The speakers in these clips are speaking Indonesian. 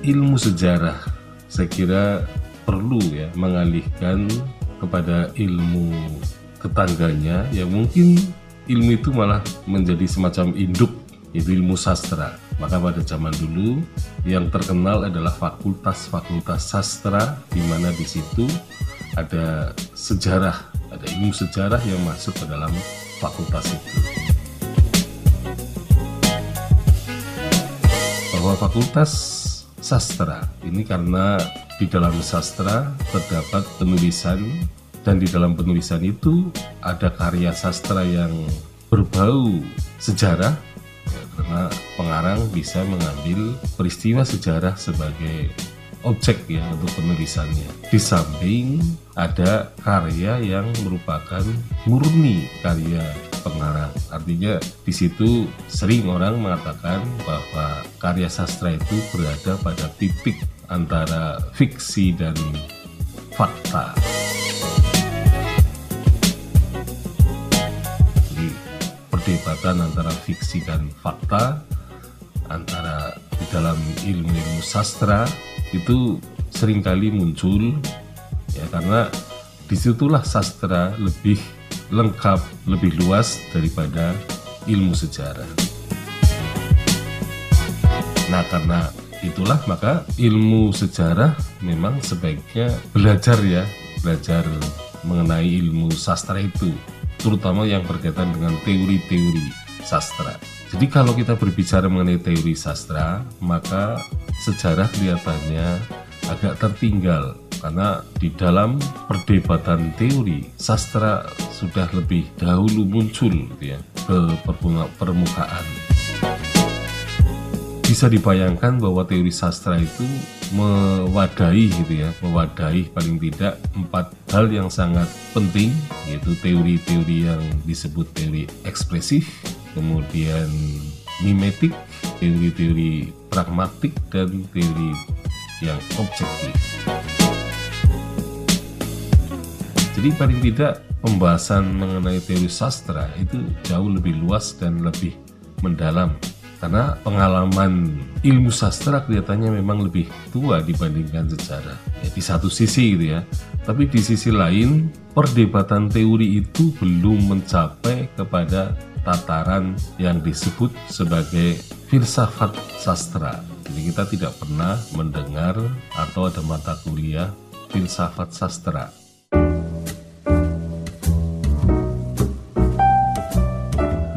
ilmu sejarah saya kira perlu ya mengalihkan kepada ilmu tetangganya. Yang mungkin ilmu itu malah menjadi semacam induk yaitu ilmu sastra. Maka pada zaman dulu yang terkenal adalah fakultas-fakultas sastra di mana di situ ada sejarah ada ilmu sejarah yang masuk ke dalam fakultas itu. Bahwa fakultas sastra ini karena di dalam sastra terdapat penulisan dan di dalam penulisan itu ada karya sastra yang berbau sejarah ya, karena pengarang bisa mengambil peristiwa sejarah sebagai objek ya untuk penulisannya. Di samping ada karya yang merupakan murni karya pengarang. Artinya di situ sering orang mengatakan bahwa karya sastra itu berada pada titik antara fiksi dan fakta. Jadi perdebatan antara fiksi dan fakta antara di dalam ilmu-ilmu sastra itu sering kali muncul ya karena di situlah sastra lebih lengkap, lebih luas daripada ilmu sejarah. Nah karena itulah maka ilmu sejarah memang sebaiknya belajar ya, belajar mengenai ilmu sastra itu, terutama yang berkaitan dengan teori-teori sastra. Jadi kalau kita berbicara mengenai teori sastra, maka sejarah kelihatannya agak tertinggal karena di dalam perdebatan teori sastra sudah lebih dahulu muncul gitu ya ke permukaan. Bisa dibayangkan bahwa teori sastra itu mewadahi gitu ya, mewadahi paling tidak empat hal yang sangat penting yaitu teori-teori yang disebut teori ekspresif, kemudian mimetik, teori-teori pragmatik, dan teori yang objektif. Jadi paling tidak pembahasan mengenai teori sastra itu jauh lebih luas dan lebih mendalam karena pengalaman ilmu sastra kelihatannya memang lebih tua dibandingkan sejarah ya, di satu sisi gitu ya tapi di sisi lain perdebatan teori itu belum mencapai kepada tataran yang disebut sebagai filsafat sastra. Jadi kita tidak pernah mendengar atau ada mata kuliah filsafat sastra.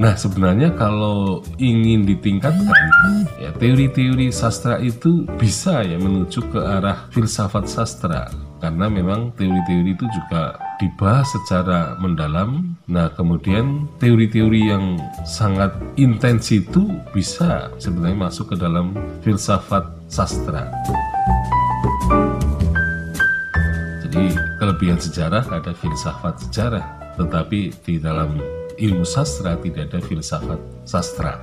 Nah sebenarnya kalau ingin ditingkatkan ya teori-teori sastra itu bisa ya menuju ke arah filsafat sastra karena memang teori-teori itu juga dibahas secara mendalam. Nah, kemudian teori-teori yang sangat intens itu bisa sebenarnya masuk ke dalam filsafat sastra. Jadi, kelebihan sejarah ada filsafat sejarah, tetapi di dalam ilmu sastra tidak ada filsafat sastra.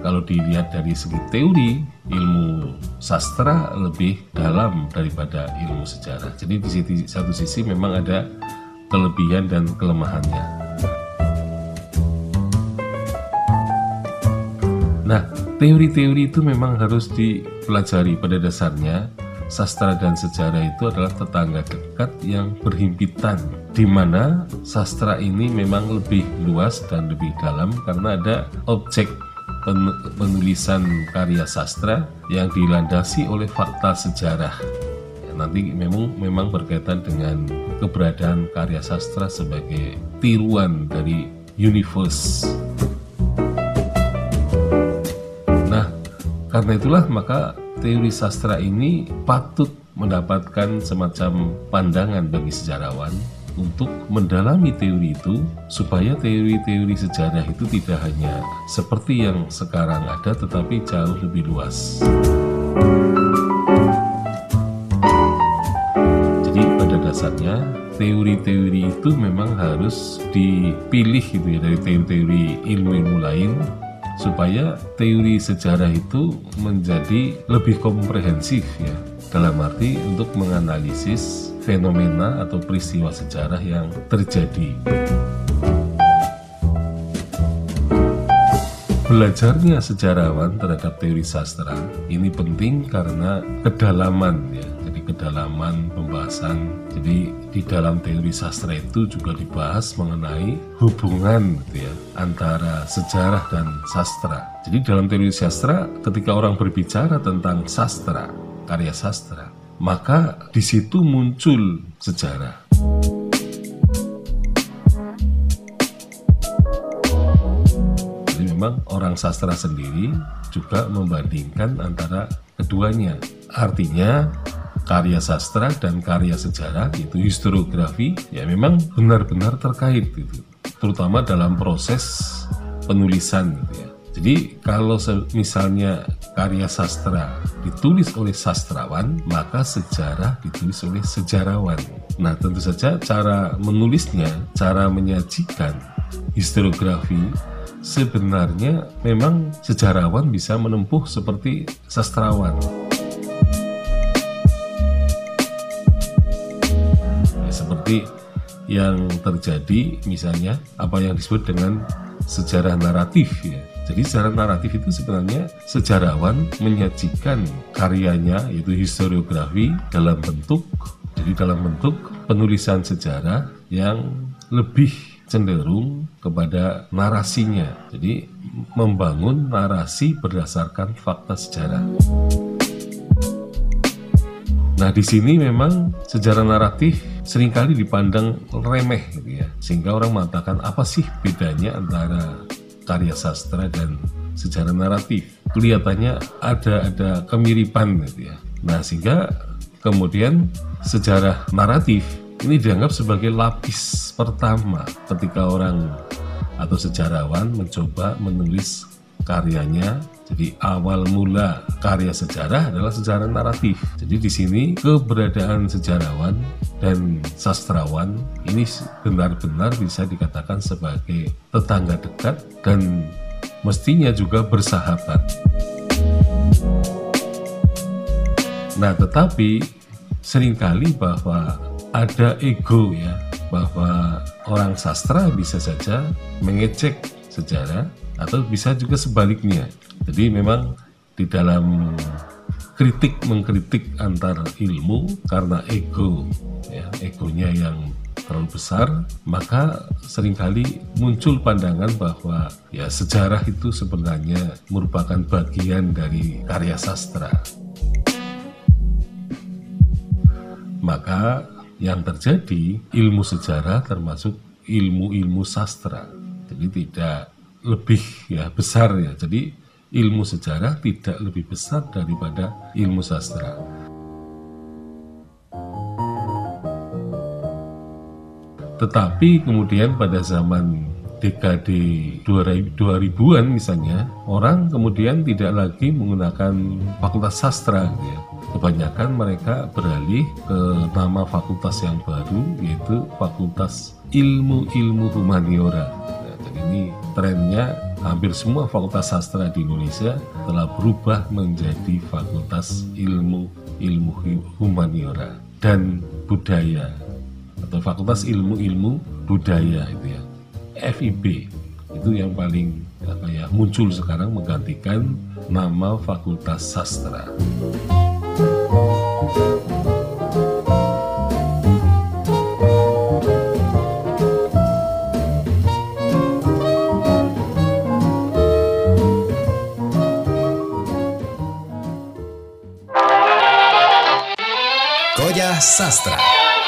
Kalau dilihat dari segi teori, ilmu sastra lebih dalam daripada ilmu sejarah. Jadi di satu sisi memang ada kelebihan dan kelemahannya. Nah, teori-teori itu memang harus dipelajari pada dasarnya sastra dan sejarah itu adalah tetangga dekat yang berhimpitan di mana sastra ini memang lebih luas dan lebih dalam karena ada objek penulisan karya sastra yang dilandasi oleh fakta sejarah. Ya, nanti memang memang berkaitan dengan keberadaan karya sastra sebagai tiruan dari universe. Nah, karena itulah maka teori sastra ini patut mendapatkan semacam pandangan bagi sejarawan untuk mendalami teori itu supaya teori-teori sejarah itu tidak hanya seperti yang sekarang ada tetapi jauh lebih luas. Jadi pada dasarnya teori-teori itu memang harus dipilih gitu ya dari teori-teori ilmu-ilmu lain supaya teori sejarah itu menjadi lebih komprehensif ya dalam arti untuk menganalisis fenomena atau peristiwa sejarah yang terjadi. belajarnya sejarawan terhadap teori sastra ini penting karena kedalaman ya kedalaman pembahasan. Jadi di dalam teori sastra itu juga dibahas mengenai hubungan gitu ya antara sejarah dan sastra. Jadi dalam teori sastra ketika orang berbicara tentang sastra karya sastra maka di situ muncul sejarah. Memang orang sastra sendiri juga membandingkan antara keduanya. Artinya karya sastra dan karya sejarah itu historiografi ya memang benar-benar terkait gitu. Terutama dalam proses penulisan gitu ya. Jadi kalau misalnya karya sastra ditulis oleh sastrawan, maka sejarah ditulis oleh sejarawan. Nah, tentu saja cara menulisnya, cara menyajikan historiografi sebenarnya memang sejarawan bisa menempuh seperti sastrawan. Seperti yang terjadi misalnya apa yang disebut dengan sejarah naratif ya. Jadi sejarah naratif itu sebenarnya sejarawan menyajikan karyanya yaitu historiografi dalam bentuk jadi dalam bentuk penulisan sejarah yang lebih cenderung kepada narasinya. Jadi membangun narasi berdasarkan fakta sejarah. Nah, di sini memang sejarah naratif sering kali dipandang remeh gitu ya. Sehingga orang mengatakan apa sih bedanya antara karya sastra dan sejarah naratif? Kelihatannya ada ada kemiripan gitu ya. Nah, sehingga kemudian sejarah naratif ini dianggap sebagai lapis pertama ketika orang atau sejarawan mencoba menulis karyanya. Jadi awal mula karya sejarah adalah sejarah naratif. Jadi di sini keberadaan sejarawan dan sastrawan ini benar-benar bisa dikatakan sebagai tetangga dekat dan mestinya juga bersahabat. Nah, tetapi sering kali bahwa ada ego ya bahwa orang sastra bisa saja mengecek sejarah atau bisa juga sebaliknya. Jadi memang di dalam kritik mengkritik antar ilmu karena ego ya egonya yang terlalu besar maka sering kali muncul pandangan bahwa ya sejarah itu sebenarnya merupakan bagian dari karya sastra maka yang terjadi ilmu sejarah termasuk ilmu-ilmu sastra. Jadi tidak lebih ya besar ya. Jadi ilmu sejarah tidak lebih besar daripada ilmu sastra. Tetapi kemudian pada zaman dekade 2000-an misalnya, orang kemudian tidak lagi menggunakan fakultas sastra ya. Kebanyakan mereka beralih ke nama fakultas yang baru yaitu Fakultas Ilmu-Ilmu Humaniora. Nah, jadi ini trennya hampir semua fakultas sastra di Indonesia telah berubah menjadi Fakultas Ilmu-Ilmu Humaniora dan Budaya atau Fakultas Ilmu-Ilmu Budaya itu ya. FIB itu yang paling apa ya muncul sekarang menggantikan nama Fakultas Sastra. Sastra.